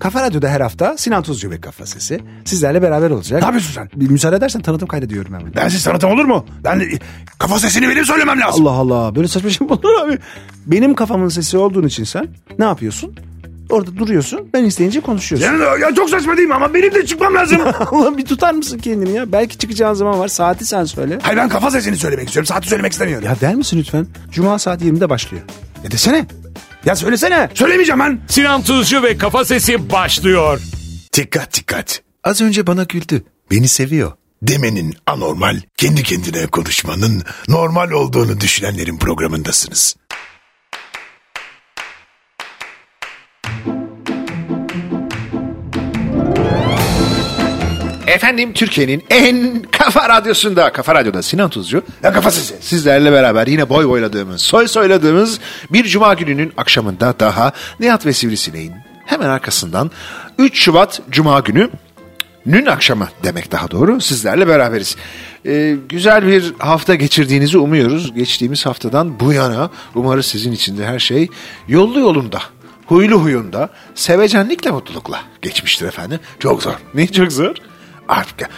Kafa Radyo'da her hafta Sinan Tuzcu ve Kafa Sesi sizlerle beraber olacak. Ne yapıyorsun sen? Bir müsaade edersen tanıtım kaydediyorum hemen. Bensiz tanıtım olur mu? Ben kafa sesini benim söylemem lazım. Allah Allah böyle saçma şey mi olur abi? Benim kafamın sesi olduğun için sen ne yapıyorsun? Orada duruyorsun ben isteyince konuşuyorsun. Yani, ya çok saçma değil mi ama benim de çıkmam lazım. Allah bir tutar mısın kendini ya? Belki çıkacağın zaman var saati sen söyle. Hayır ben kafa sesini söylemek istiyorum. Saati söylemek istemiyorum. Ya der misin lütfen? Cuma saat 20'de başlıyor. Ya desene. Ya söylesene. Söylemeyeceğim ben. Sinan Tuzcu ve Kafa Sesi başlıyor. Dikkat dikkat. Az önce bana güldü. Beni seviyor. Demenin anormal, kendi kendine konuşmanın normal olduğunu düşünenlerin programındasınız. Efendim Türkiye'nin en kafa radyosunda, kafa radyoda Sinan Tuzcu Ya kafa sesi. sizlerle beraber yine boy boyladığımız, soy soyladığımız bir cuma gününün akşamında daha Nihat ve Sivrisineğin hemen arkasından 3 Şubat Cuma günü Nün akşamı demek daha doğru sizlerle beraberiz. Ee, güzel bir hafta geçirdiğinizi umuyoruz. Geçtiğimiz haftadan bu yana umarız sizin için de her şey yollu yolunda, huylu huyunda, sevecenlikle mutlulukla geçmiştir efendim. Çok zor. Ne çok zor? Artık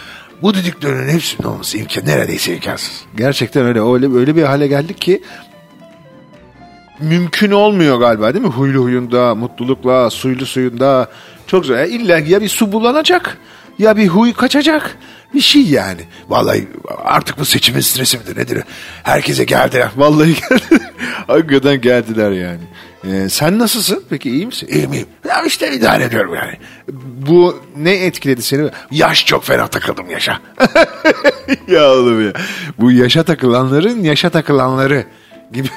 bu düdüklerin hepsinin olması imkan neredeyse imkansız. Gerçekten öyle. Öyle, öyle bir hale geldik ki mümkün olmuyor galiba değil mi? Huylu huyunda, mutlulukla, suylu suyunda. Çok zor. Ya illa ya bir su bulanacak ya bir huy kaçacak. Bir şey yani. Vallahi artık bu seçimin stresi midir nedir? Herkese geldiler. Vallahi geldiler. Hakikaten geldiler yani. Ee, sen nasılsın? Peki iyi misin? İyiyim iyiyim. Ya işte idare ediyorum yani. Bu ne etkiledi seni? Yaş çok fena takıldım yaşa. ya oğlum ya. Bu yaşa takılanların yaşa takılanları gibi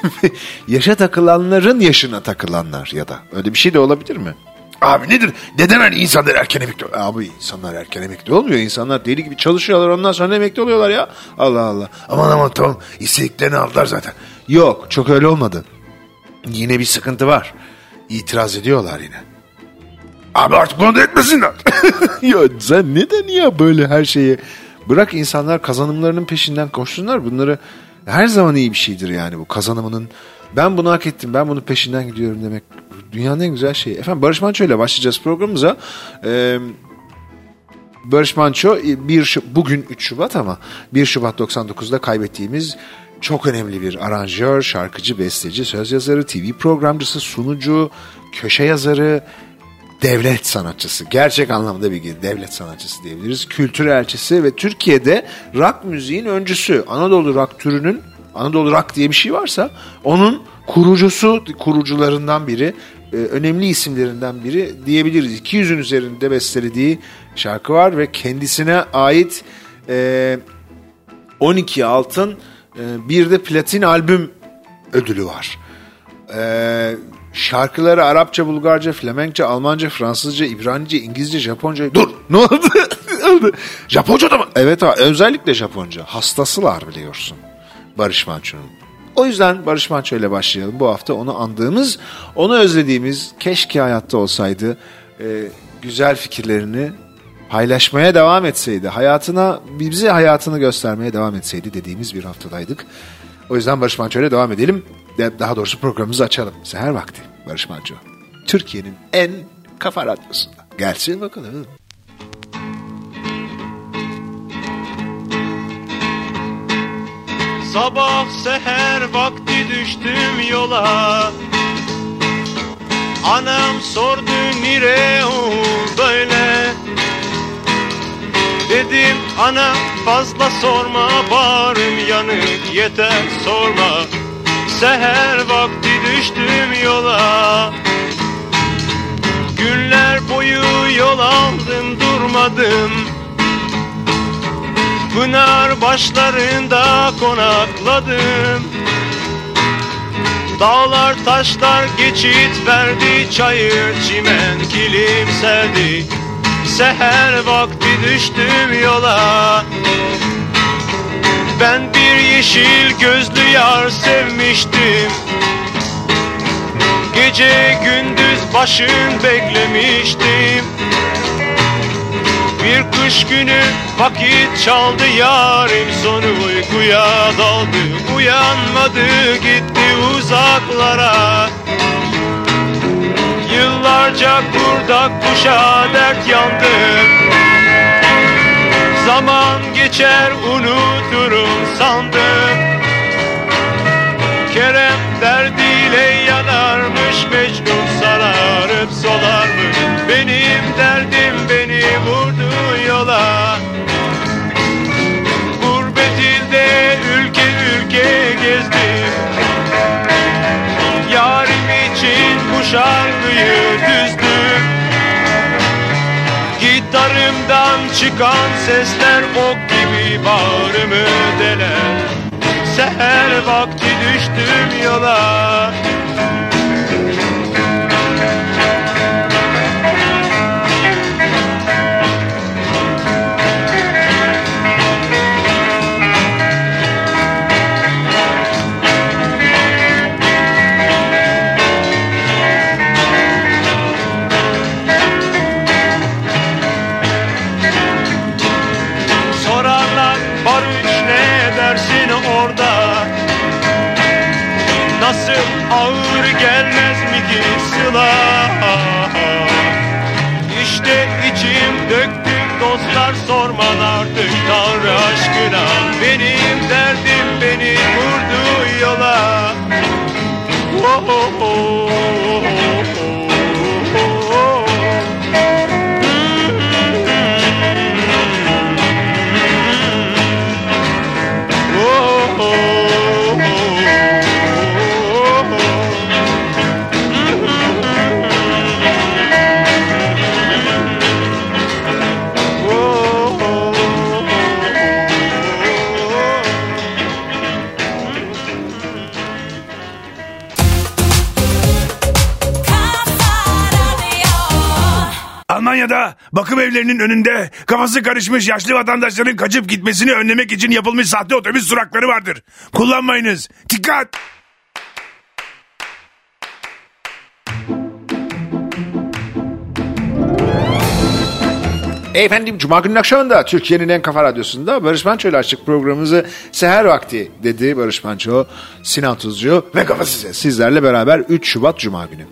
yaşa takılanların yaşına takılanlar ya da öyle bir şey de olabilir mi? Abi nedir? Neden hani insanlar erken emekli oluyor? Abi insanlar erken emekli olmuyor. İnsanlar deli gibi çalışıyorlar ondan sonra emekli oluyorlar ya. Allah Allah. Aman aman tamam. İstediklerini aldılar zaten. Yok çok öyle olmadı. Yine bir sıkıntı var. İtiraz ediyorlar yine. Abi artık bunu da etmesinler. ya sen neden ya böyle her şeyi bırak insanlar kazanımlarının peşinden koşsunlar bunları her zaman iyi bir şeydir yani bu kazanımının ben bunu hak ettim ben bunun peşinden gidiyorum demek dünyanın en güzel şeyi. Efendim Barış Manço ile başlayacağız programımıza. Ee, Barış Manço bir Şu- bugün 3 Şubat ama 1 Şubat 99'da kaybettiğimiz çok önemli bir aranjör, şarkıcı, besteci, söz yazarı, TV programcısı, sunucu, köşe yazarı, devlet sanatçısı. Gerçek anlamda bir devlet sanatçısı diyebiliriz. Kültür elçisi ve Türkiye'de rock müziğin öncüsü. Anadolu rock türünün Anadolu rock diye bir şey varsa onun kurucusu, kurucularından biri, e, önemli isimlerinden biri diyebiliriz. 200'ün üzerinde bestelediği şarkı var ve kendisine ait e, 12 altın e, bir de platin albüm ödülü var. Ee, şarkıları Arapça, Bulgarca, Flemenkçe, Almanca, Fransızca, İbranice, İngilizce, Japonca. Dur ne oldu? Japonca da mı? Evet ha, özellikle Japonca. Hastasılar biliyorsun Barış Manço'nun. O yüzden Barış Manço ile başlayalım. Bu hafta onu andığımız, onu özlediğimiz, keşke hayatta olsaydı, e, güzel fikirlerini paylaşmaya devam etseydi, hayatına, bize hayatını göstermeye devam etseydi dediğimiz bir haftadaydık. O yüzden Barış Manço ile devam edelim. De- Daha doğrusu programımızı açalım. Seher vakti Barış Manço. Türkiye'nin en kafa radyosunda. Gelsin bakalım. Sabah seher vakti düştüm yola Anam sordu nire o böyle Dedim ana fazla sorma bağrım yanık yeter sorma. Seher vakti düştüm yola. Günler boyu yol aldım durmadım. Pınar başlarında konakladım. Dağlar taşlar geçit verdi Çayır çimen kilim serdi Seher vakti düştüm yola. Ben bir yeşil gözlü yar sevmiştim. Gece gündüz başın beklemiştim. Bir kış günü vakit çaldı yarim sonu. Uykuya daldı Uyanmadı gitti uzaklara Yıllarca kurdu Orada kuşa dert yandım Zaman geçer unuturum sandım. Kerem derdiyle yanarmış Mecnun sararıp solarmış şarkıyı düzdüm. Gitarımdan çıkan sesler ok gibi bağrımı deler Seher vakti düştüm yola evlerinin önünde kafası karışmış yaşlı vatandaşların kaçıp gitmesini önlemek için yapılmış sahte otobüs durakları vardır. Kullanmayınız. Dikkat! Efendim Cuma günün akşamında Türkiye'nin en kafa radyosunda Barış Manço ile açtık programımızı Seher Vakti dedi Barış Manço, Sinan Tuzcu ve Kafa Size. Sizlerle beraber 3 Şubat Cuma günü.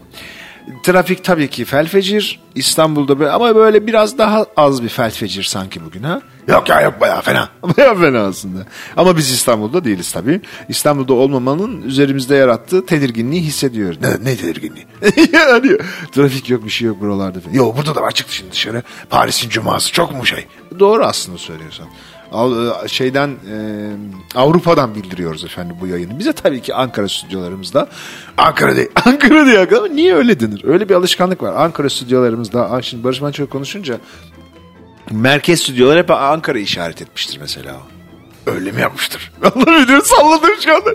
Trafik tabii ki felfecir. İstanbul'da böyle, ama böyle biraz daha az bir felfecir sanki bugün ha. Yok ya yok bayağı fena. Baya fena aslında. Ama biz İstanbul'da değiliz tabii. İstanbul'da olmamanın üzerimizde yarattığı tedirginliği hissediyoruz. Ne, ne tedirginliği? yani trafik yok bir şey yok buralarda. falan. Yok burada da var çıktı şimdi dışarı. Paris'in cuması çok mu şey? Doğru aslında söylüyorsan. Al- Şeyden e, Avrupa'dan bildiriyoruz efendim bu yayını. Bize tabii ki Ankara stüdyolarımızda Ankara değil. Ankara diye niye öyle denir? Öyle bir alışkanlık var. Ankara stüdyolarımızda Aa, şimdi Barış Manço konuşunca merkez stüdyolar hep Ankara işaret etmiştir mesela. Öyle mi yapmıştır? Allah bilir salladım şu anda.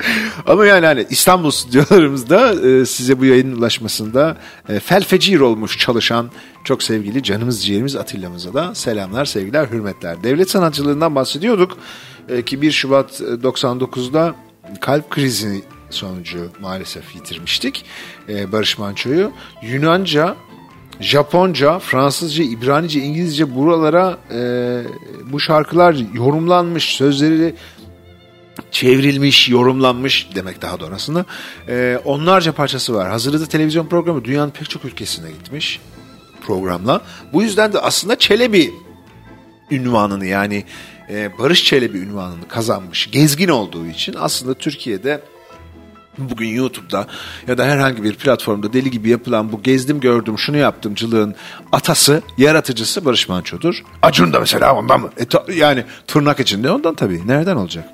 Ama yani hani İstanbul stüdyolarımızda e, size bu yayının ulaşmasında e, felfecir olmuş çalışan çok sevgili canımız ciğerimiz Atilla'mıza da selamlar, sevgiler, hürmetler. Devlet sanatçılığından bahsediyorduk e, ki 1 Şubat e, 99'da kalp krizi sonucu maalesef yitirmiştik e, Barış Manço'yu. Yunanca Japonca, Fransızca, İbranice, İngilizce buralara e, bu şarkılar yorumlanmış, sözleri çevrilmiş, yorumlanmış demek daha doğrusunu. E, onlarca parçası var. Hazırladığı televizyon programı dünyanın pek çok ülkesine gitmiş programla. Bu yüzden de aslında Çelebi ünvanını yani e, Barış Çelebi ünvanını kazanmış. Gezgin olduğu için aslında Türkiye'de bugün YouTube'da ya da herhangi bir platformda deli gibi yapılan bu gezdim gördüm şunu yaptımcılığın atası, yaratıcısı Barış Manço'dur. Acun da mesela ondan mı? E, ta- yani tırnak içinde ondan tabii. Nereden olacak?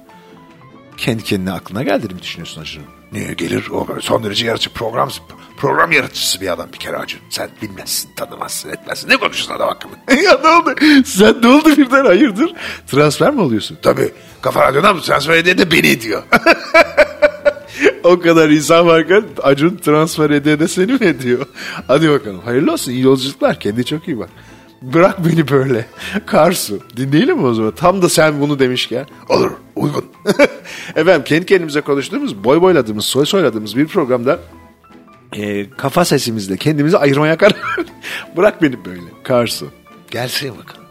Kendi kendine aklına geldi mi düşünüyorsun Acun'un? Niye gelir? O son derece yaratıcı program program yaratıcısı bir adam bir kere Acun. Sen bilmezsin, tanımazsın, etmezsin. Ne konuşuyorsun adam hakkında? ya ne oldu? Sen ne oldu birden hayırdır? Transfer mi oluyorsun? Tabii. Kafa Radyo'dan transfer ediyor de beni ediyor. O kadar insan varken Acun transfer da seni mi ediyor? Hadi bakalım. Hayırlı olsun. iyi yolculuklar. Kendine çok iyi bak. Bırak beni böyle. Karsu. Dinleyelim mi o zaman? Tam da sen bunu demişken. Olur, uygun. Efendim kendi kendimize konuştuğumuz, boy boyladığımız, soy soyladığımız bir programda e, kafa sesimizle kendimizi ayırmaya karar. Bırak beni böyle. Karsu. Gelsin bakalım.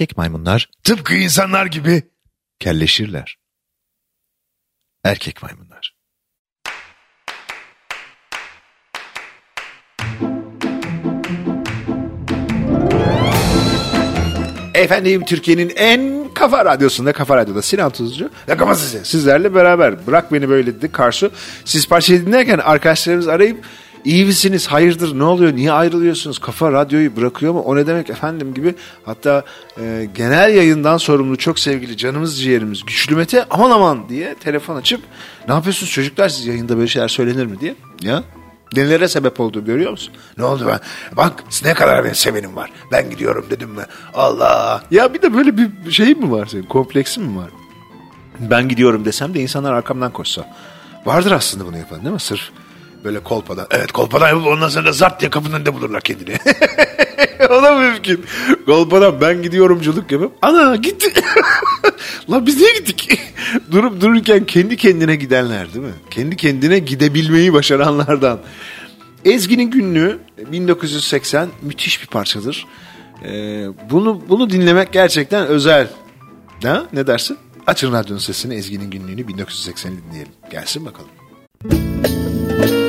Erkek maymunlar Tıpkı insanlar gibi. kelleşirler. Erkek maymunlar. Efendim Türkiye'nin en kafa radyosunda Kafa Radyo'da Sinan Tuzcu ve Kafa sizlerle beraber. Bırak beni böyle dedi Karsu. Siz parçayı dinlerken arkadaşlarınız arayıp iyi misiniz hayırdır ne oluyor niye ayrılıyorsunuz kafa radyoyu bırakıyor mu o ne demek efendim gibi. Hatta e, genel yayından sorumlu çok sevgili canımız ciğerimiz Güçlü Mete aman aman diye telefon açıp ne yapıyorsunuz çocuklar siz yayında böyle şeyler söylenir mi diye. Ya Nelere sebep oldu görüyor musun? Ne oldu ben? Bak ne kadar ben sevenim var. Ben gidiyorum dedim mi? Allah. Ya bir de böyle bir şey mi var senin? Kompleksin mi var? Ben gidiyorum desem de insanlar arkamdan koşsa. Vardır aslında bunu yapan değil mi? Sırf böyle kolpadan. Evet kolpadan yapıp ondan sonra zart diye kapının önünde bulurlar kendini. o da mümkün. Kolpadan ben gidiyorumculuk yapıp ana gitti. Lan biz niye gittik? Durup dururken kendi kendine gidenler değil mi? Kendi kendine gidebilmeyi başaranlardan. Ezgi'nin günlüğü 1980 müthiş bir parçadır. Ee, bunu bunu dinlemek gerçekten özel. Ha? Ne dersin? Açın radyonun sesini Ezgi'nin günlüğünü 1980'i dinleyelim. Gelsin bakalım. Merak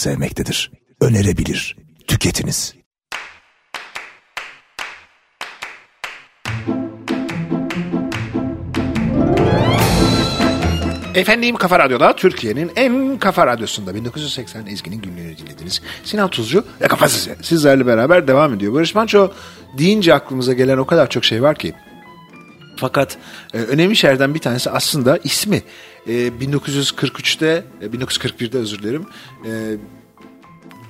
sevmektedir. Önerebilir. Tüketiniz. Efendim Kafa Radyo'da Türkiye'nin en kafa radyosunda 1980 Ezgi'nin günlüğünü dinlediniz. Sinan Tuzcu ve Kafa Sesi sizlerle beraber devam ediyor. Barış Manço deyince aklımıza gelen o kadar çok şey var ki. Fakat e, önemli şeylerden bir tanesi aslında ismi. E, 1943'te, e, 1941'de özür dilerim. E,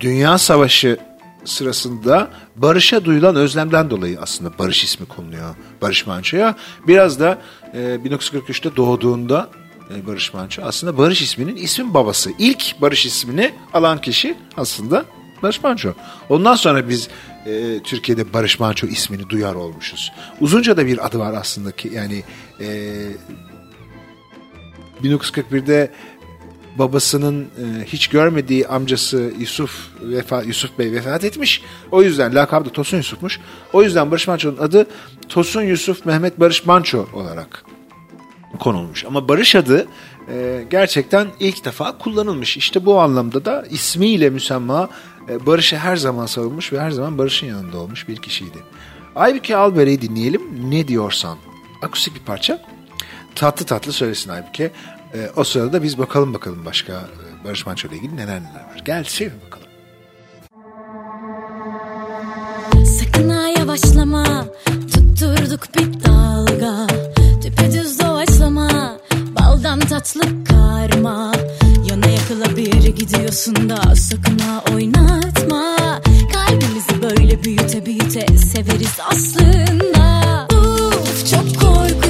Dünya Savaşı sırasında Barış'a duyulan özlemden dolayı aslında Barış ismi konuluyor Barış Manço'ya. Biraz da e, 1943'te doğduğunda e, Barış Manço aslında Barış isminin ismin babası. İlk Barış ismini alan kişi aslında Barış Manço. Ondan sonra biz e, Türkiye'de Barış Manço ismini duyar olmuşuz. Uzunca da bir adı var aslında ki yani e, 1941'de babasının e, hiç görmediği amcası Yusuf vefa, Yusuf Bey vefat etmiş. O yüzden lakabı da Tosun Yusuf'muş. O yüzden Barış Manço'nun adı Tosun Yusuf Mehmet Barış Manço olarak konulmuş. Ama Barış adı e, gerçekten ilk defa kullanılmış. İşte bu anlamda da ismiyle müsemma e, Barış'ı her zaman savunmuş ve her zaman Barış'ın yanında olmuş bir kişiydi. Aybüke Albere'yi dinleyelim. Ne diyorsan? Akustik bir parça. Tatlı tatlı söylesin Aybüke. E, o sırada da biz bakalım bakalım başka e, Barış Manço ile ilgili neler neler var. Gelsin bakalım. Sakın ha yavaşlama. Tutturduk bir dalga. Düpedüz doğaçlama. Baldan tatlı karma. Yana yakıla bir gidiyorsun da sakın ha oynatma. Kalbimizi böyle büyüte büyüte severiz aslında. Uf çok korkuyorsun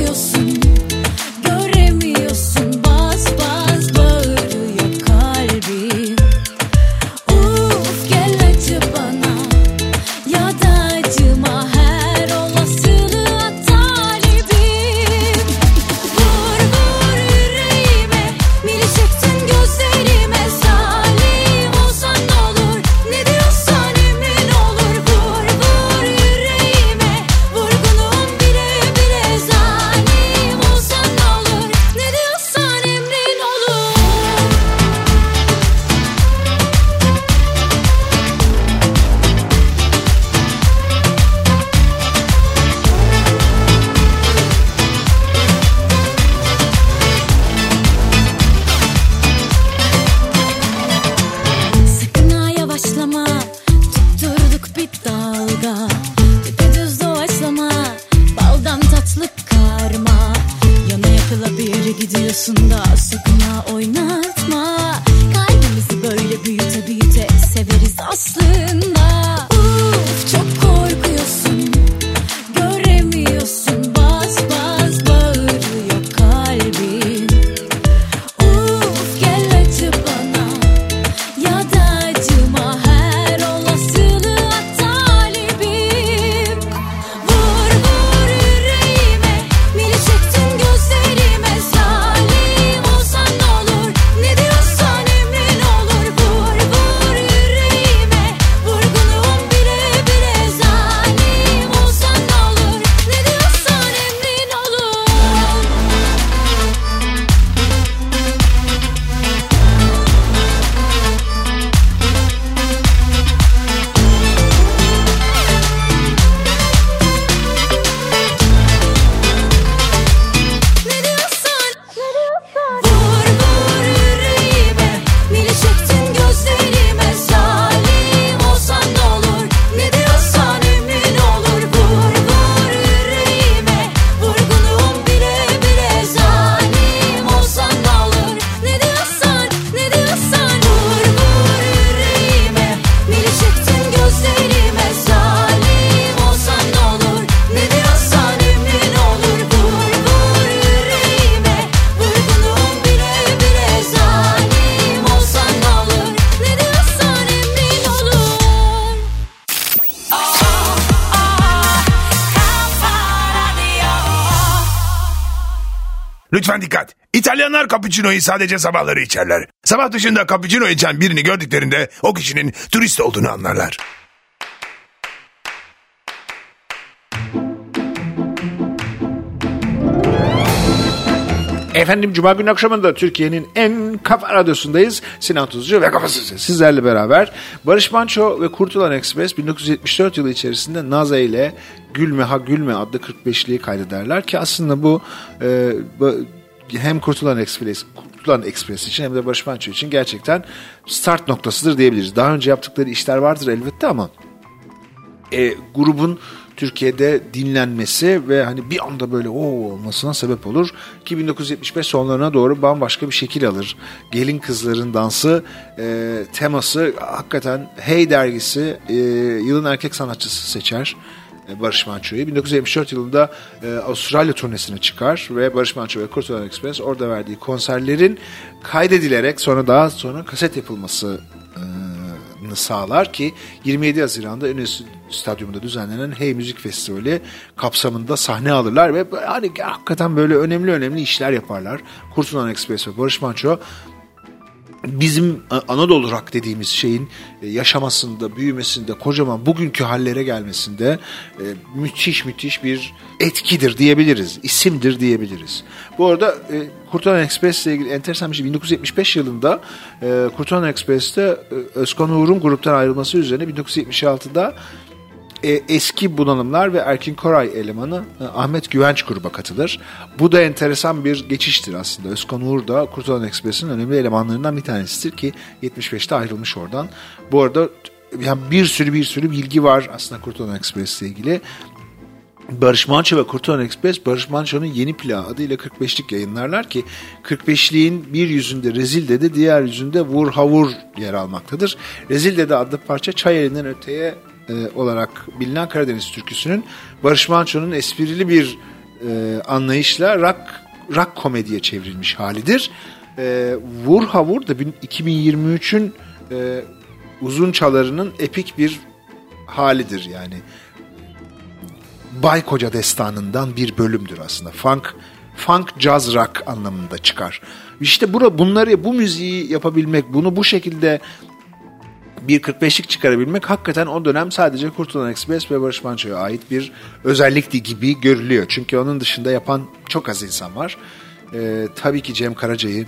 İtalyanlar cappuccino'yu sadece sabahları içerler. Sabah dışında cappuccino içen birini gördüklerinde o kişinin turist olduğunu anlarlar. Efendim Cuma günü akşamında Türkiye'nin en kafa radyosundayız. Sinan Tuzcu ve Kafası Sesi sizlerle beraber. Barış Manço ve Kurtulan Express 1974 yılı içerisinde Naza ile Gülme Ha Gülme adlı 45'liği kaydederler ki aslında bu, e, hem Kurtulan Express Kurtulan Express için hem de Barış Manço için gerçekten start noktasıdır diyebiliriz. Daha önce yaptıkları işler vardır elbette ama e, grubun Türkiye'de dinlenmesi ve hani bir anda böyle o olmasına sebep olur ki 1975 sonlarına doğru bambaşka bir şekil alır. Gelin kızların dansı e, teması hakikaten Hey dergisi e, yılın erkek sanatçısı seçer. E, Barış Manço'yu. 1974 yılında e, Avustralya turnesine çıkar ve Barış Manço ve Kurtulan Express orada verdiği konserlerin kaydedilerek sonra daha sonra kaset yapılması e, sağlar ki 27 Haziran'da Enes Stadyumunda düzenlenen Hey Müzik Festivali kapsamında sahne alırlar ve hani hakikaten böyle önemli önemli işler yaparlar. Kurtulan Express ve Barış Manço bizim Anadolu rock dediğimiz şeyin e, yaşamasında, büyümesinde, kocaman bugünkü hallere gelmesinde e, müthiş müthiş bir etkidir diyebiliriz. isimdir diyebiliriz. Bu arada e, Kurtalan Express ile ilgili enteresan bir şey. 1975 yılında e, Kurtalan Express'te e, Özkan Uğur'un gruptan ayrılması üzerine 1976'da e, eski bunalımlar ve Erkin Koray elemanı e, Ahmet Güvenç gruba katılır. Bu da enteresan bir geçiştir aslında. Özkan Uğur da Kurtalan Ekspres'in önemli elemanlarından bir tanesidir ki 75'te ayrılmış oradan. Bu arada yani bir sürü bir sürü bilgi var aslında Kurtalan Ekspres ile ilgili. Barış Manço ve Kurtulan Express Barış Manço'nun yeni plağı adıyla 45'lik yayınlarlar ki 45'liğin bir yüzünde Rezilde de diğer yüzünde Vur Havur yer almaktadır. Rezilde de adlı parça Çay elinden öteye e, olarak bilinen Karadeniz türküsünün Barış Manço'nun esprili bir e, anlayışla rock, rock komediye çevrilmiş halidir. E, Vur Havur da 2023'ün e, uzun çalarının epik bir halidir yani. Bay Koca destanından bir bölümdür aslında. Funk, funk jazz rock anlamında çıkar. İşte bura, bunları bu müziği yapabilmek, bunu bu şekilde bir 45'lik çıkarabilmek hakikaten o dönem sadece Kurtulan Express ve Barış Manço'ya ait bir özellikti gibi görülüyor. Çünkü onun dışında yapan çok az insan var. Ee, tabii ki Cem Karaca'yı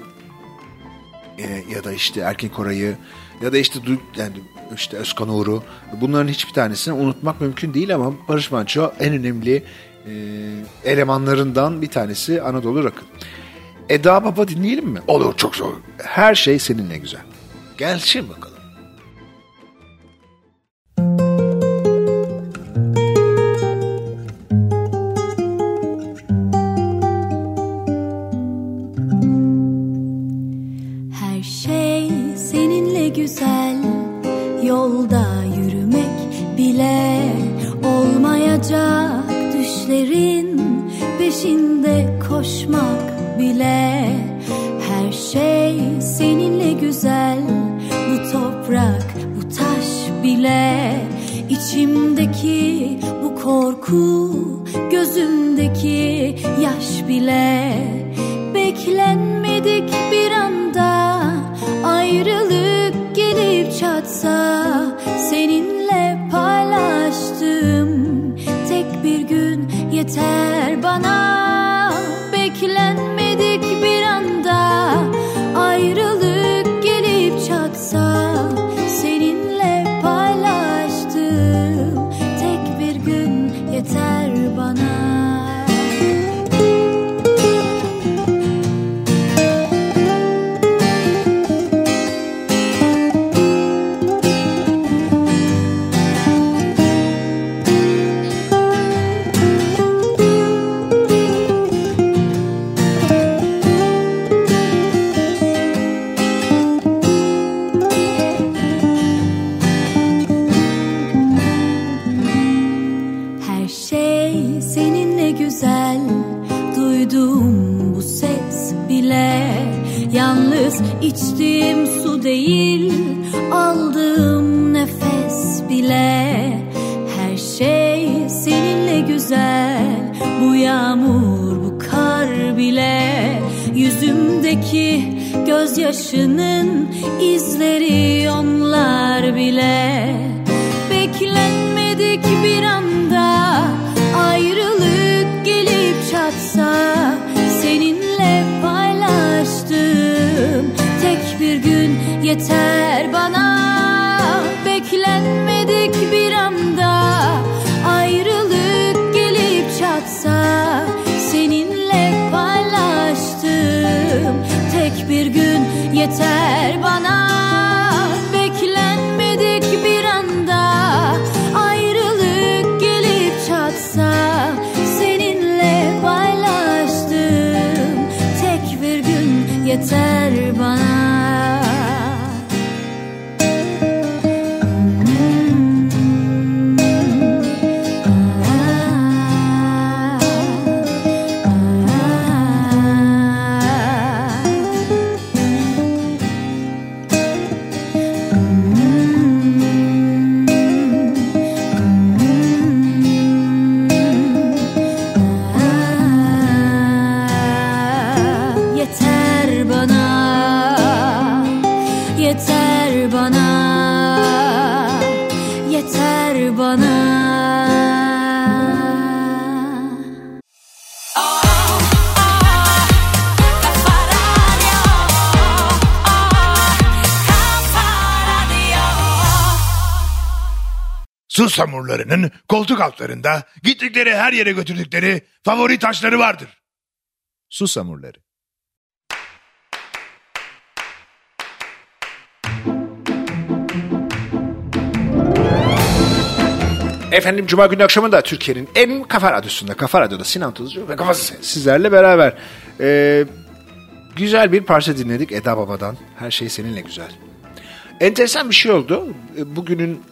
e, ya da işte Erkin Koray'ı ya da işte yani işte Özkan Uğur'u bunların hiçbir tanesini unutmak mümkün değil ama Barış Manço en önemli e, elemanlarından bir tanesi Anadolu Rock'ın. Eda Baba dinleyelim mi? Olur çok zor. Her şey seninle güzel. Gelsin bakalım. Bile Beklenmedik bir anda ayrılık gelip çatsa Seninle paylaştığım tek bir gün yeter bana. Beklenmedik bir anda ayrılık gelip çatsa Seninle paylaştığım tek bir gün yeter bana Sus hamurlarının koltuk altlarında gittikleri her yere götürdükleri favori taşları vardır. Susamurları. Efendim Cuma günü akşamında Türkiye'nin en kafa radyosunda, kafa radyoda Sinan Tuzcu ve kafası sizlerle beraber. Ee, güzel bir parça dinledik Eda Baba'dan. Her şey seninle güzel. Enteresan bir şey oldu. Ee, Bugünün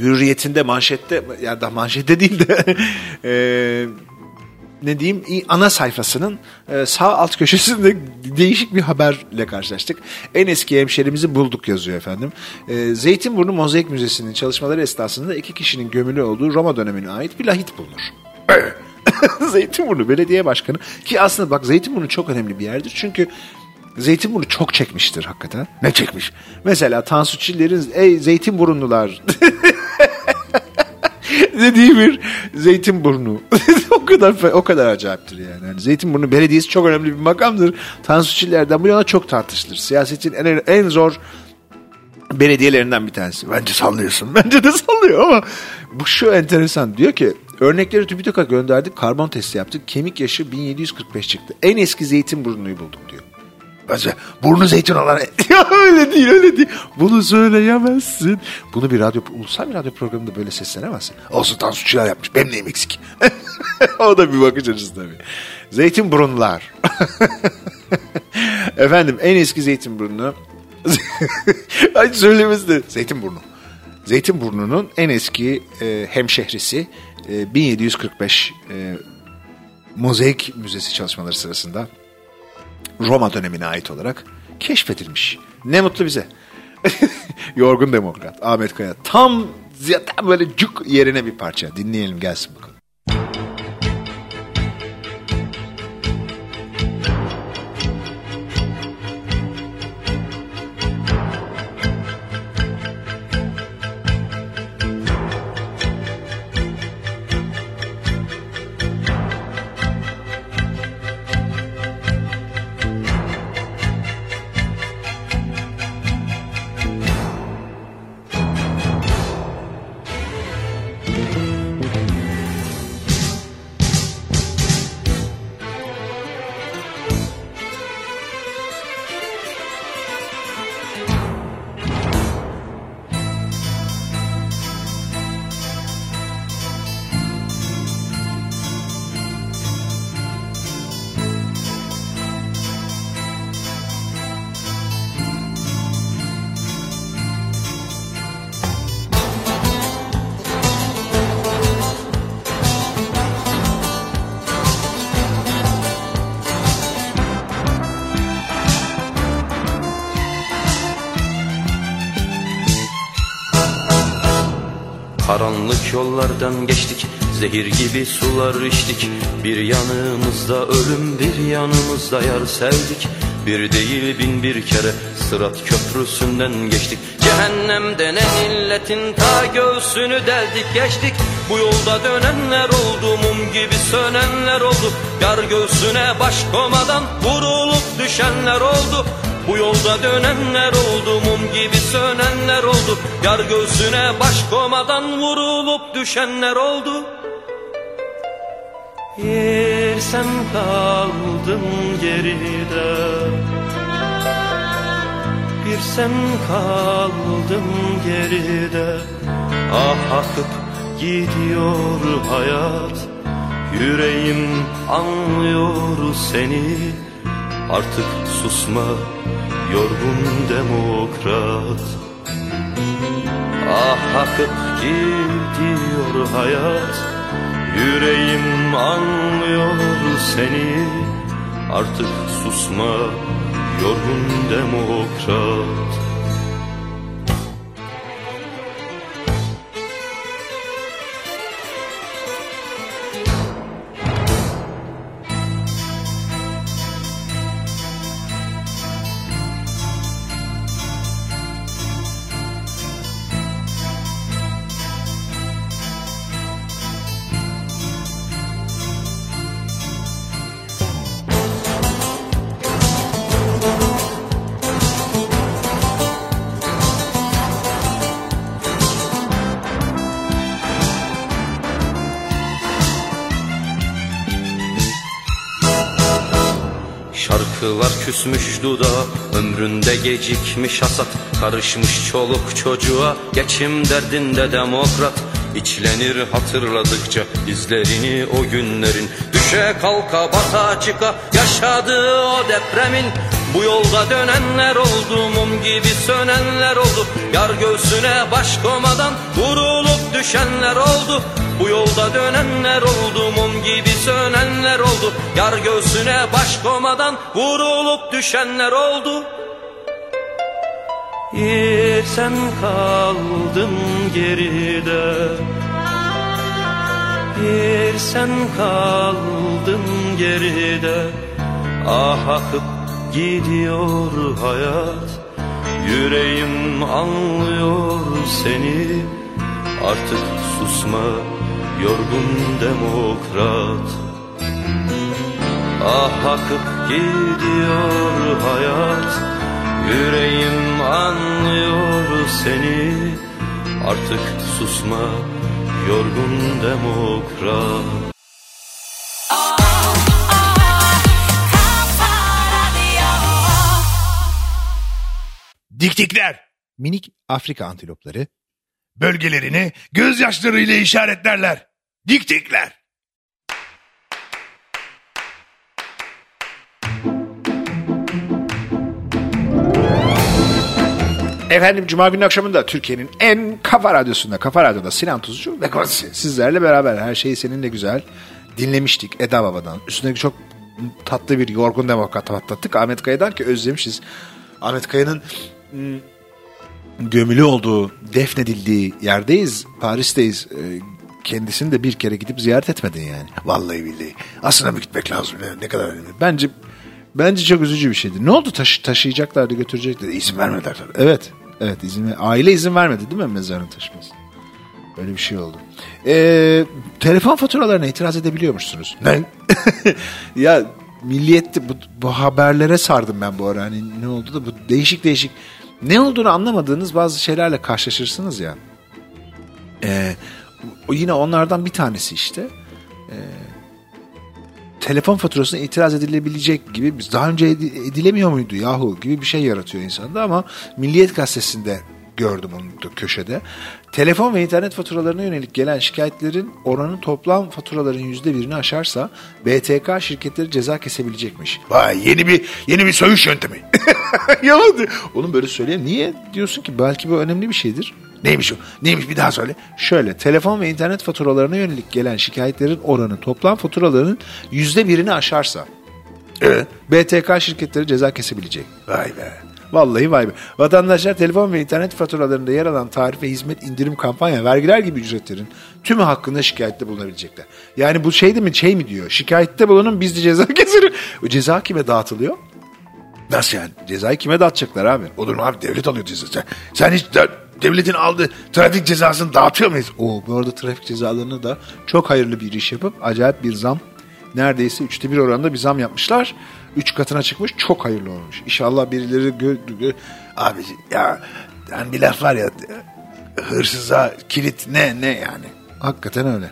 hürriyetinde manşette ya da manşette değil de ee, ne diyeyim ana sayfasının e, sağ alt köşesinde değişik bir haberle karşılaştık. En eski hemşerimizi bulduk yazıyor efendim. E, Zeytinburnu Mozaik Müzesi'nin çalışmaları esnasında iki kişinin gömülü olduğu Roma dönemine ait bir lahit bulunur. Zeytinburnu Belediye Başkanı ki aslında bak Zeytinburnu çok önemli bir yerdir. Çünkü Zeytinburnu çok çekmiştir hakikaten. Ne çekmiş? Mesela Tansu Çiller'in ey Zeytinburunlular dediği bir Zeytinburnu. o kadar o kadar acayiptir yani. yani. Zeytinburnu Belediyesi çok önemli bir makamdır. Tansu Çiller'den bu yana çok tartışılır. Siyasetin en, en zor belediyelerinden bir tanesi. Bence sallıyorsun. Bence de sallıyor ama bu şu enteresan. Diyor ki örnekleri TÜBİTAK'a gönderdik. Karbon testi yaptık. Kemik yaşı 1745 çıktı. En eski Zeytinburnu'yu bulduk diyor. Burnu zeytin olan... ya öyle değil öyle değil. Bunu söyleyemezsin. Bunu bir radyo, ulusal bir radyo programında böyle seslenemezsin. Olsun Tansu Çiller yapmış. Benim neyim eksik? o da bir bakış açısı tabii. Zeytinburunlar. Efendim en eski Zeytinburnu. Ay söylemesi de Zeytinburnu. Zeytinburnu'nun en eski e, hemşehrisi e, 1745 e, Mozaik Müzesi çalışmaları sırasında Roma dönemine ait olarak keşfedilmiş. Ne mutlu bize. Yorgun Demokrat Ahmet Kaya. Tam, tam böyle cuk yerine bir parça. Dinleyelim gelsin bakalım. Karanlık yollardan geçtik Zehir gibi sular içtik. Bir yanımızda ölüm bir yanımızda yar sevdik. Bir değil bin bir kere Sırat köprüsünden geçtik. Cehennem denen illetin ta göğsünü deldik geçtik. Bu yolda dönenler oldu mum gibi sönenler oldu. Yar göğsüne baş komadan vurulup düşenler oldu bu yolda dönenler oldu mum gibi sönenler oldu. Yar göğsüne baş komadan vurulup düşenler oldu. Yer sen kaldın geride. Bir sen kaldın geride. Ah akıp gidiyor hayat. Yüreğim anlıyor seni. Artık susma yorgun demokrat. Ah akıp gidiyor hayat Yüreğim anlıyor seni. Artık susma yorgun demokrat küsmüş dudağa Ömründe gecikmiş hasat. Karışmış çoluk çocuğa Geçim derdinde demokrat. İçlenir hatırladıkça izlerini o günlerin. Düşe kalka bata çıka yaşadığı o depremin. Bu yolda dönenler oldu mum gibi sönenler oldu. Yar göğsüne baş komadan vurulup düşenler oldu. Bu yolda dönenler oldu mum gibi sönenler oldu. Yar göğsüne baş komadan vurulup düşenler oldu. Yer sen kaldın geride. Yer sen kaldın geride. Ah akıp gidiyor hayat. Yüreğim anlıyor seni. Artık susma yorgun demokrat. Ah akıp gidiyor hayat. Yüreğim anlıyor seni. Artık susma yorgun demokrat. Diktikler. Minik Afrika antilopları bölgelerini gözyaşlarıyla işaretlerler. Diktikler. Efendim Cuma günü akşamında Türkiye'nin en kafa radyosunda, kafa radyoda Sinan Tuzcu ve Kosi sizlerle beraber her şey seninle güzel dinlemiştik Eda Baba'dan. Üstüne çok tatlı bir yorgun demokrat patlattık Ahmet Kaya'dan ki özlemişiz. Ahmet Kaya'nın hmm, gömülü olduğu, defnedildiği yerdeyiz, Paris'teyiz. Ee, Kendisini de bir kere gidip ziyaret etmedin yani. Vallahi billahi. Aslında bir gitmek lazım. Ne, ne kadar önemli. Bence bence çok üzücü bir şeydi. Ne oldu taşı, taşıyacaklardı götüreceklerdi. İzin vermediler. Evet. Evet izin aile izin vermedi değil mi mezarın taşıması? Böyle bir şey oldu. Ee, telefon faturalarına itiraz edebiliyormuşsunuz. Ne? ya milliyette bu, bu haberlere sardım ben bu ara. Hani ne oldu da bu değişik değişik ne olduğunu anlamadığınız bazı şeylerle karşılaşırsınız ya. Ee, yine onlardan bir tanesi işte. Ee, telefon faturasına itiraz edilebilecek gibi biz daha önce edi- edilemiyor muydu yahu gibi bir şey yaratıyor insanda ama Milliyet Gazetesi'nde gördüm onu da köşede. Telefon ve internet faturalarına yönelik gelen şikayetlerin oranı toplam faturaların yüzde birini aşarsa BTK şirketleri ceza kesebilecekmiş. Vay yeni bir yeni bir söğüş yöntemi. ya oğlum böyle söyleyeyim. Niye diyorsun ki belki bu önemli bir şeydir. Neymiş o? Neymiş bir daha söyle. Şöyle telefon ve internet faturalarına yönelik gelen şikayetlerin oranı toplam faturaların yüzde birini aşarsa Evet. BTK şirketleri ceza kesebilecek. Vay be. Vallahi vay be. Vatandaşlar telefon ve internet faturalarında yer alan tarif ve hizmet indirim kampanya, vergiler gibi ücretlerin tümü hakkında şikayette bulunabilecekler. Yani bu şey de mi şey mi diyor? Şikayette bulunun biz de ceza keseriz. O ceza kime dağıtılıyor? Nasıl yani? Cezayı kime dağıtacaklar abi? Olur mu abi devlet alıyor cezası. Sen, hiç de- devletin aldığı trafik cezasını dağıtıyor muyuz? O bu arada trafik cezalarını da çok hayırlı bir iş yapıp acayip bir zam neredeyse üçte bir oranda bir zam yapmışlar. Üç katına çıkmış çok hayırlı olmuş. İnşallah birileri gö- gö- Abi ya yani bir laf var ya hırsıza kilit ne ne yani. hakikaten öyle.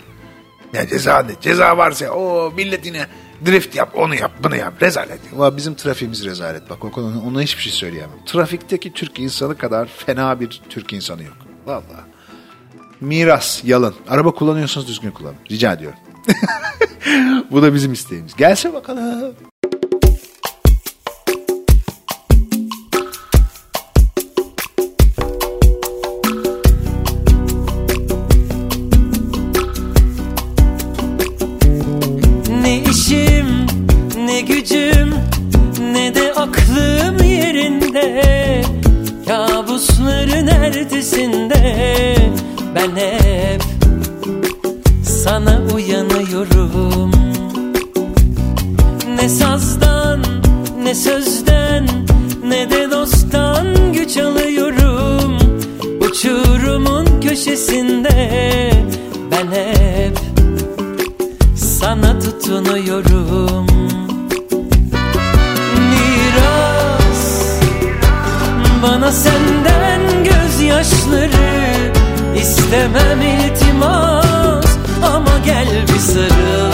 Ya ceza ne? Ceza varsa o milletine drift yap onu yap bunu yap rezalet. Ama bizim trafiğimiz rezalet bak o konuda ona hiçbir şey söyleyemem. Trafikteki Türk insanı kadar fena bir Türk insanı yok. Vallahi. Miras, yalın. Araba kullanıyorsanız düzgün kullanın. Rica ediyorum. Bu da bizim isteğimiz. Gelse bakalım. Ertesinde ben hep sana uyanıyorum. Ne sazdan ne sözden ne de dosttan güç alıyorum. Uçurumun köşesinde ben hep sana tutunuyorum saçları istemem iltimas ama gel bir sarıl.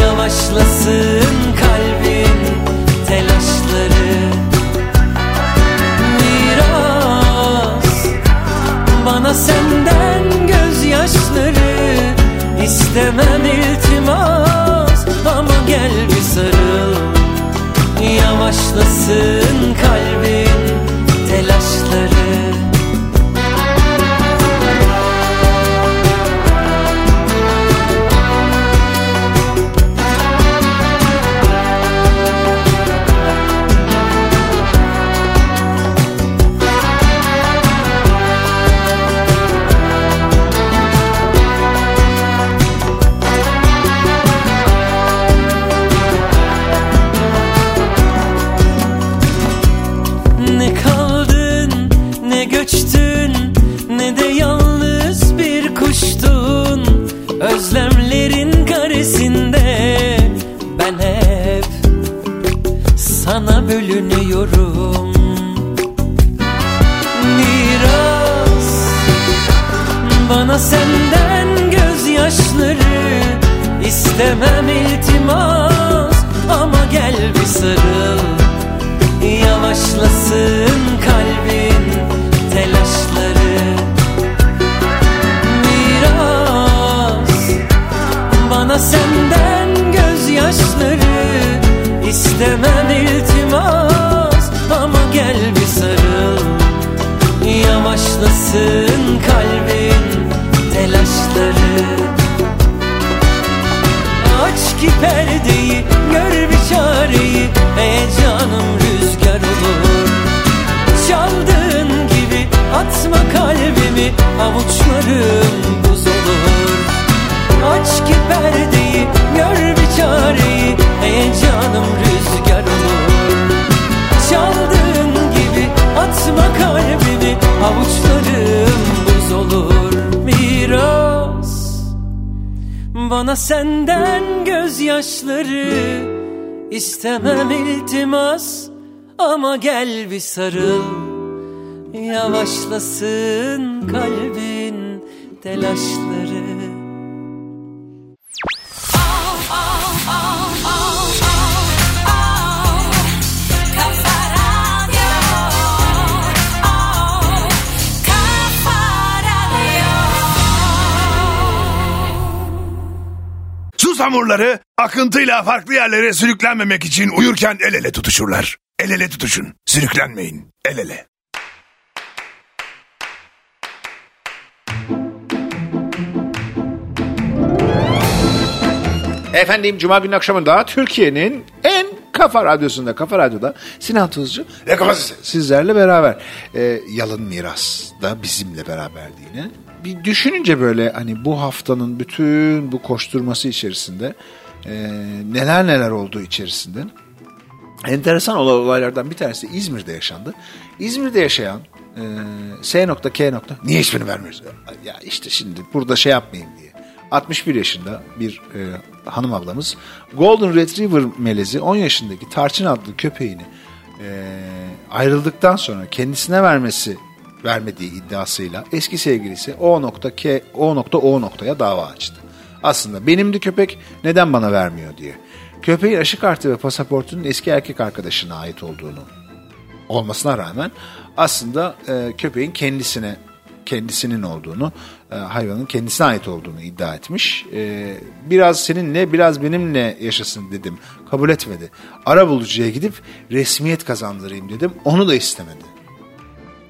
Yavaşlasın kalbin telaşları. Biraz bana senden gözyaşları istemem iltimas ama gel bir sarıl. Yavaşlasın kalbin istemem iltimas ama gel bir sarıl. Yavaşlasın kalbin telaşları. Miras Bana senden gözyaşları. İstemem iltimas Ama gel bir sarıl. Yavaşlasın kalbin telaşları Ki perdeyi gör bir çareyi. Heyecanım rüzgar bana senden gözyaşları istemem iltimas. Ama gel bir sarıl Yavaşlasın kalbin telaşları Susamurları akıntıyla farklı yerlere sürüklenmemek için uyurken el ele tutuşurlar. El ele tutuşun. Sürüklenmeyin. El ele. Efendim Cuma günü akşamında Türkiye'nin en kafa radyosunda, kafa radyoda Sinan Tuzcu ve kafa sizlerle beraber. Ee, Yalın Miras da bizimle beraberdi yine. Bir düşününce böyle hani bu haftanın bütün bu koşturması içerisinde e, neler neler olduğu içerisinde enteresan olaylardan bir tanesi İzmir'de yaşandı. İzmir'de yaşayan e, S nokta K nokta niye ismini vermiyoruz? Ya işte şimdi burada şey yapmayayım diye. 61 yaşında bir e, hanım ablamız Golden Retriever melezi 10 yaşındaki Tarçın adlı köpeğini e, ayrıldıktan sonra kendisine vermesi vermediği iddiasıyla eski sevgilisi O nokta K O nokta O noktaya dava açtı. Aslında benimdi köpek neden bana vermiyor diye. Köpeğin aşı kartı ve pasaportunun eski erkek arkadaşına ait olduğunu olmasına rağmen aslında e, köpeğin kendisine kendisinin olduğunu, e, hayvanın kendisine ait olduğunu iddia etmiş. E, biraz seninle, biraz benimle yaşasın dedim. Kabul etmedi. Ara bulucuya gidip resmiyet kazandırayım dedim. Onu da istemedi.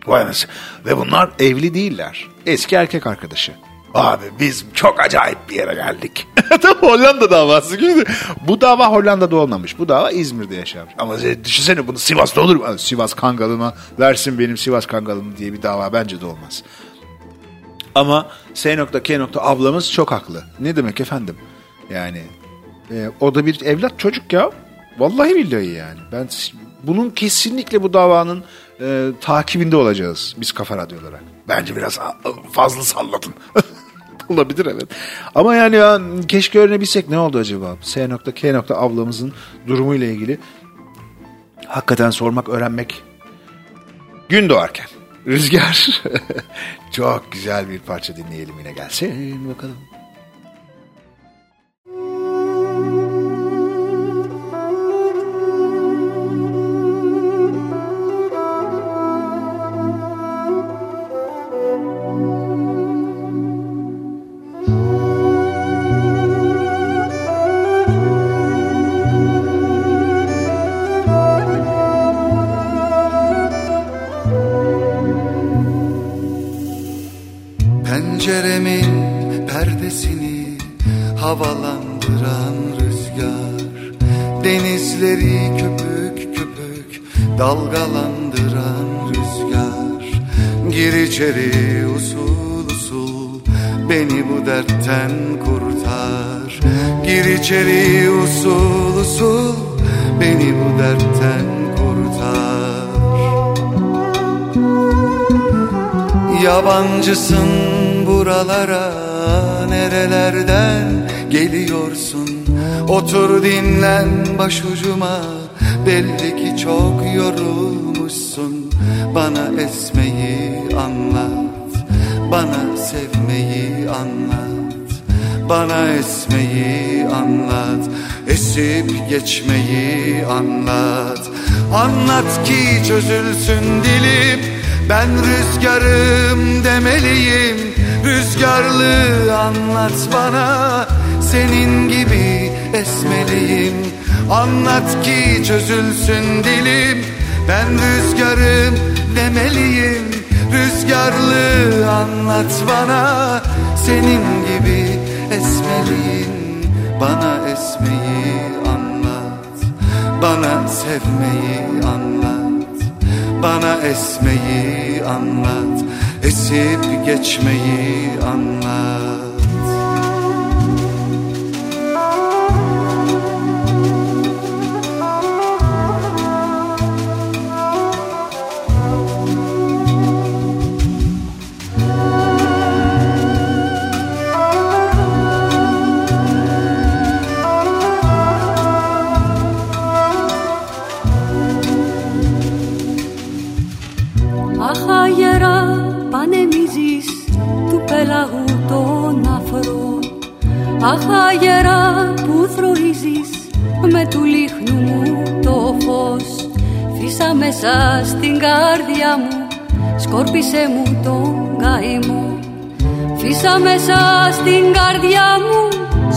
Vay anasını. Ve bunlar evli değiller. Eski erkek arkadaşı. Abi biz çok acayip bir yere geldik. Tam Hollanda davası gibi. Bu dava Hollanda'da olmamış. Bu dava İzmir'de yaşamış. Ama düşünsene bunu Sivas'ta olur mu? Sivas Kangalı'ma versin benim Sivas Kangalımı diye bir dava bence de olmaz. Ama S.K. ablamız çok haklı. Ne demek efendim? Yani e, o da bir evlat çocuk ya. Vallahi billahi yani. Ben bunun kesinlikle bu davanın e, takibinde olacağız biz Kafa Radyo olarak. Bence biraz fazla salladım. Olabilir evet. Ama yani ya, keşke öğrenebilsek ne oldu acaba? S.K. ablamızın durumuyla ilgili hakikaten sormak, öğrenmek gün doğarken. Rüzgar. Çok güzel bir parça dinleyelim yine gelsin bakalım. Penceremin perdesini havalandıran rüzgar Denizleri köpük köpük dalgalandıran rüzgar. Gir içeri usul usul beni bu dertten kurtar. Gir içeri usul usul beni bu dertten kurtar. Yabancısın buralara nerelerden geliyorsun? Otur dinlen başucuma belli ki çok yorulmuşsun. Bana esmeyi anlat bana sevmeyi anlat Bana esmeyi anlat esip geçmeyi anlat. Anlat ki çözülsün dilim ben rüzgarım demeliyim Rüzgarlı anlat bana. Senin gibi esmeliyim. Anlat ki çözülsün dilim. Ben rüzgarım demeliyim. Rüzgarlı anlat bana. Senin gibi esmeliyim. Bana esmeyi anlat. Bana sevmeyi anlat. Bana esmeyi anlat Esip geçmeyi anlat Αχ αγερά που θροίζεις με του λίχνου μου το φως. Φύσα μέσα στην καρδιά μου σκόρπισε μου τον καημό Φύσα μέσα στην καρδιά μου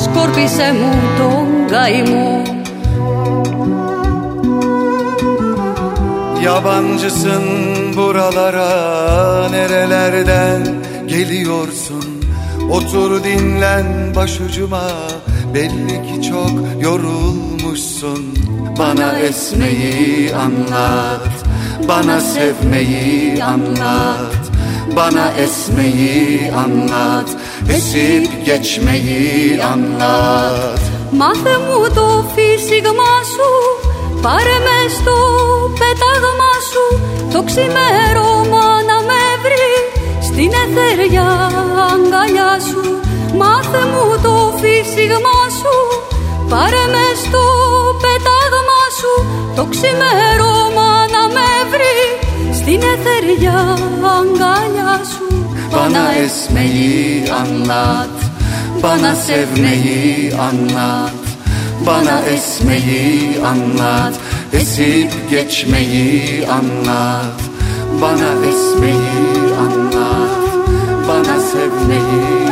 σκόρπισε μου τον καημό Yabancısın buralara nerelerden geliyorsun Otur dinlen başucuma belli ki çok yorulmuşsun Bana esmeyi anlat bana sevmeyi anlat Bana esmeyi anlat esip geçmeyi anlat Μάθε μου το φύσιγμα σου Πάρε με στο πέταγμα σου Το ξημέρωμα να με βρει Στην εθεριά αγκαλιά σου. Μάθε μου το φύσιγμα σου. Πάρε μες στο πέταγμα σου. Το ξημέρωμα να με βρει. Στην εθεριά αγκαλιά σου. Bana esmeyi anlat Bana sevmeyi anlat Bana esmeyi anlat Esip geçmeyi anlat Bana esmeyi anlat Bana sevmeyi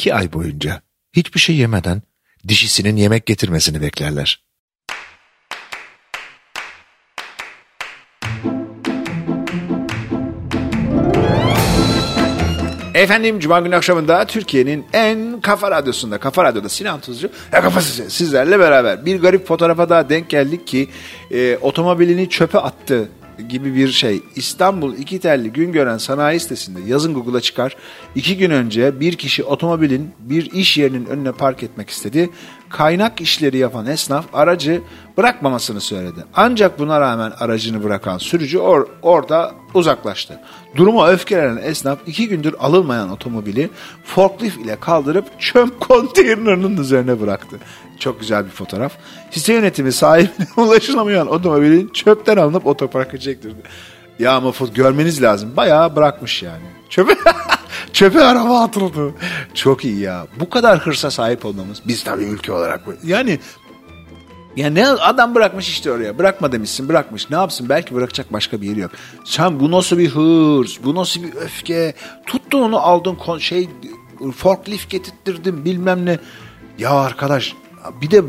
iki ay boyunca hiçbir şey yemeden dişisinin yemek getirmesini beklerler. Efendim Cuma günü akşamında Türkiye'nin en kafa radyosunda, kafa radyoda Sinan Tuzcu ve kafası sizlerle beraber bir garip fotoğrafa daha denk geldik ki e, otomobilini çöpe attı gibi bir şey. İstanbul iki telli gün gören sanayi sitesinde yazın Google'a çıkar. İki gün önce bir kişi otomobilin bir iş yerinin önüne park etmek istedi. Kaynak işleri yapan esnaf aracı bırakmamasını söyledi. Ancak buna rağmen aracını bırakan sürücü or orada uzaklaştı. Duruma öfkelenen esnaf iki gündür alınmayan otomobili forklift ile kaldırıp çöp konteynerinin üzerine bıraktı. Çok güzel bir fotoğraf. Site yönetimi sahibine ulaşılamayan otomobilin çöpten alınıp otoparka çektirdi. Ya ama görmeniz lazım. Bayağı bırakmış yani. Çöpe, çöpe araba atıldı. Çok iyi ya. Bu kadar hırsa sahip olmamız. Biz tabii ülke olarak. Yani ya ne adam bırakmış işte oraya. Bırakma demişsin bırakmış. Ne yapsın belki bırakacak başka bir yeri yok. Sen bu nasıl bir hırs, bu nasıl bir öfke. Tuttun onu aldın kon- şey forklift getirttirdin bilmem ne. Ya arkadaş bir de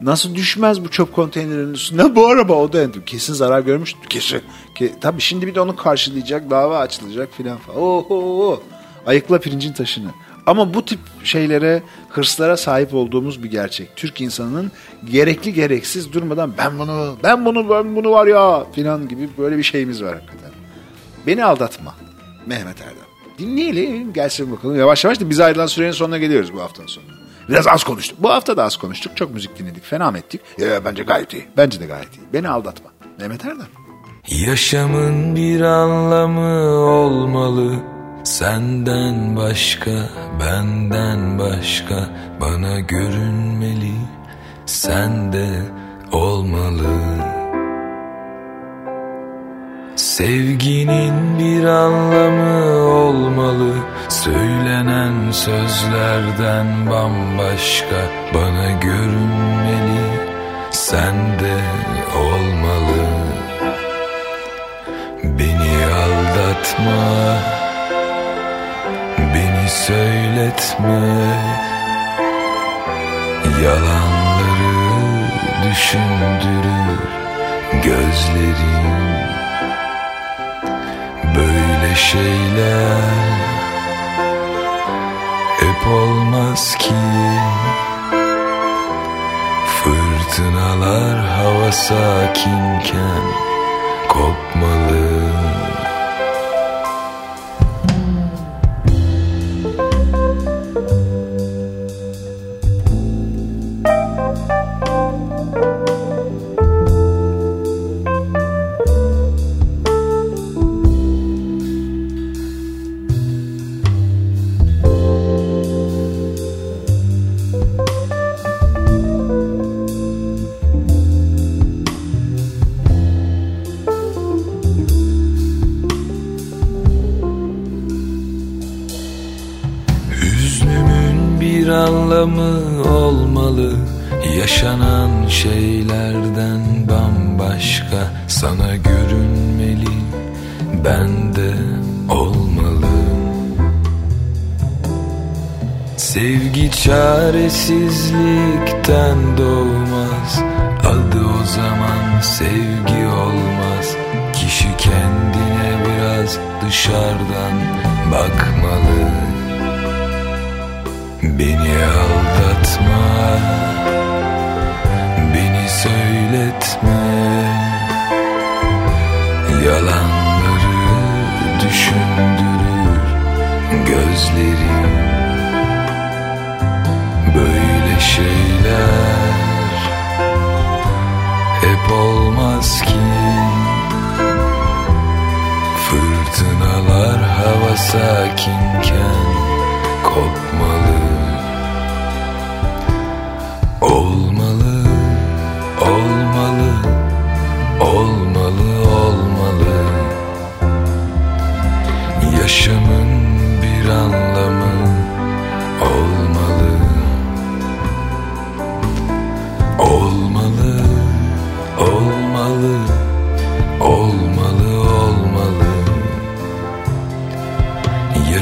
nasıl düşmez bu çöp konteynerinin üstüne bu araba o da kesin zarar görmüş. Kesin. Ke, tabii şimdi bir de onu karşılayacak dava açılacak filan falan. Oho. Ayıkla pirincin taşını. Ama bu tip şeylere, hırslara sahip olduğumuz bir gerçek. Türk insanının gerekli gereksiz durmadan ben bunu, ben bunu, ben bunu var ya filan gibi böyle bir şeyimiz var hakikaten. Beni aldatma. Mehmet Erdem. Dinleyelim gelsin bakalım. Yavaş yavaş da biz ayrılan sürenin sonuna geliyoruz bu haftanın sonuna. Biraz az konuştuk. Bu hafta da az konuştuk. Çok müzik dinledik. Fena ettik? Ya, bence gayet iyi. Bence de gayet iyi. Beni aldatma. Mehmet Erdem. Yaşamın bir anlamı olmalı Senden başka, benden başka Bana görünmeli Sende olmalı. Sevginin bir anlamı olmalı Söylenen sözlerden bambaşka Bana görünmeli Sende olmalı. Beni aldatma söyletme. Yalanları düşündürür gözlerin. Böyle şeyler hep olmaz ki. Fırtınalar hava sakinken kopmalı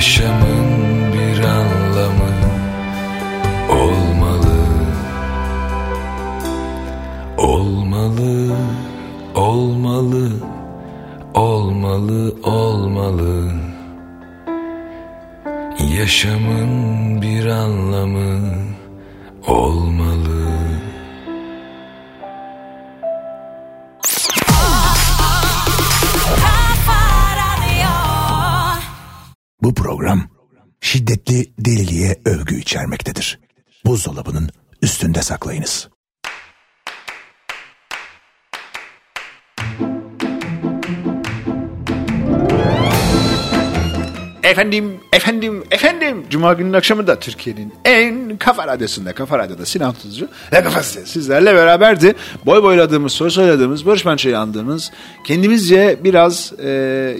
yaşamın bir anlamı olmalı. Olmalı, olmalı, olmalı, olmalı. Yaşamın Efendim, efendim, efendim. Cuma günün akşamında Türkiye'nin en kafa radyosunda, kafa radyoda Sinan Tuzcu ve kafası sizlerle beraberdi. Boy boyladığımız, soru söylediğimiz, Barış Manço'yu andığımız, kendimizce biraz e,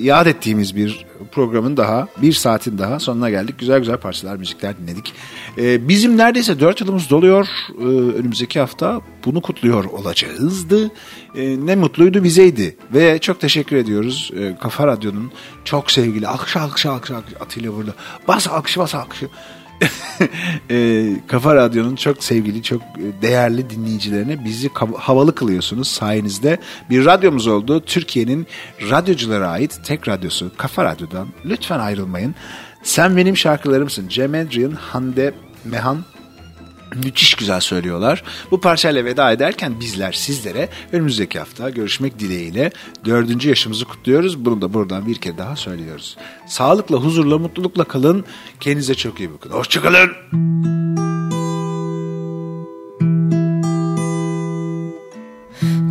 yad ettiğimiz bir programın daha, bir saatin daha sonuna geldik. Güzel güzel parçalar, müzikler dinledik. E, bizim neredeyse dört yılımız doluyor. E, önümüzdeki hafta bunu kutluyor olacağızdı. E, ne mutluydu bizeydi. Ve çok teşekkür ediyoruz e, Kafa Radyo'nun çok sevgili alkış alkış alkış alkış Atilla burada. Bas alkışı bas alkışı. e, Kafa Radyo'nun çok sevgili, çok değerli dinleyicilerine bizi havalı kılıyorsunuz sayenizde. Bir radyomuz oldu. Türkiye'nin radyoculara ait tek radyosu Kafa Radyo'dan. Lütfen ayrılmayın. Sen benim şarkılarımsın. Cem Adrian, Hande Mehan müthiş güzel söylüyorlar. Bu parçayla veda ederken bizler sizlere önümüzdeki hafta görüşmek dileğiyle dördüncü yaşımızı kutluyoruz. Bunu da buradan bir kere daha söylüyoruz. Sağlıkla, huzurla, mutlulukla kalın. Kendinize çok iyi bakın. Hoşçakalın.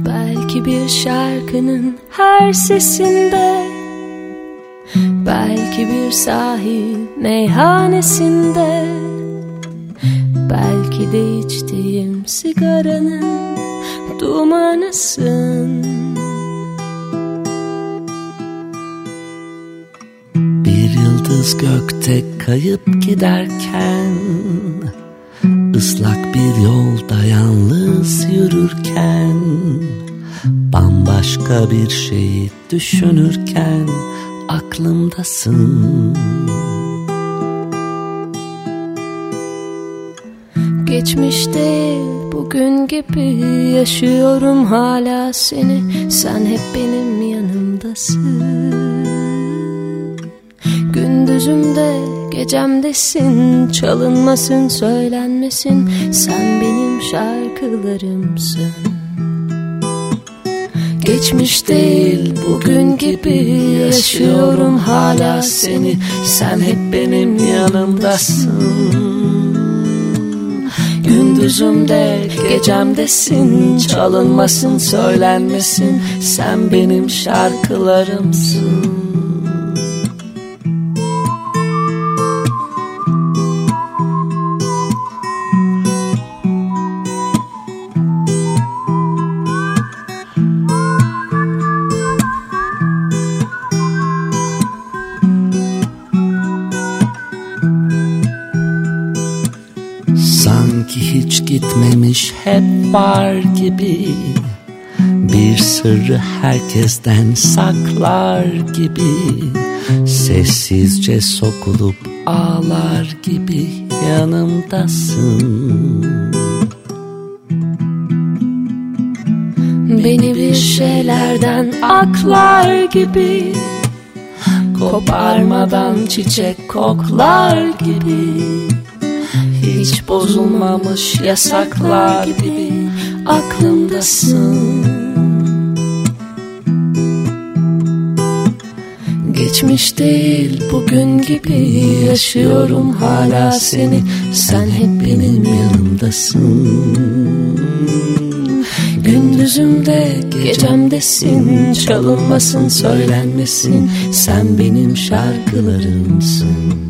Belki bir şarkının her sesinde Belki bir sahil meyhanesinde Belki de içtiğim sigaranın dumanısın. Bir yıldız gökte kayıp giderken ıslak bir yolda yalnız yürürken Bambaşka bir şeyi düşünürken aklımdasın Geçmişte bugün gibi yaşıyorum hala seni. Sen hep benim yanımdasın. Gündüzümde gecemdesin Çalınmasın söylenmesin. Sen benim şarkılarımsın. Geçmiş değil bugün gibi yaşıyorum hala seni. Sen hep benim yanımdasın Gündüzümde gecemdesin Çalınmasın söylenmesin. Sen benim şarkılarımsın var gibi Bir sırrı herkesten saklar gibi Sessizce sokulup ağlar gibi yanımdasın. Beni bir şeylerden aklar gibi Koparmadan çiçek koklar gibi hiç bozulmamış yasaklar gibi aklımdasın. Geçmiş değil bugün gibi yaşıyorum hala seni. Sen hep benim yanımdasın. Gündüzümde gecemdesin Çalınmasın söylenmesin. Sen benim şarkılarımsın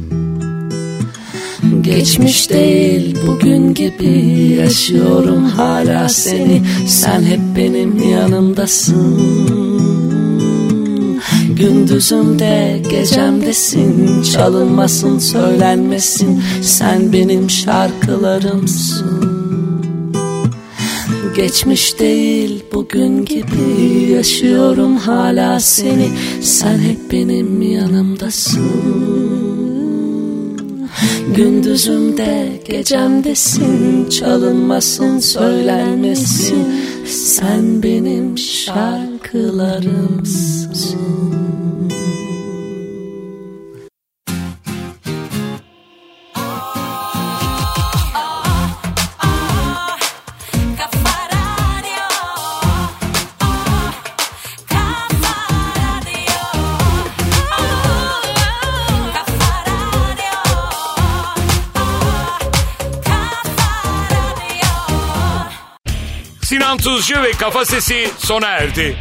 Geçmiş değil bugün gibi yaşıyorum hala seni. Sen hep benim yanımdasın. Gündüzümde gecemdesin Çalınmasın söylenmesin. Sen benim şarkılarımsın. Geçmiş değil bugün gibi yaşıyorum hala seni. Sen hep benim yanımdasın Gündüzümde gecemdesin Çalınmasın söylenmesin. Sen benim şarkılarımsın Sinan Tuzcu ve Kafa Sesi sona erdi.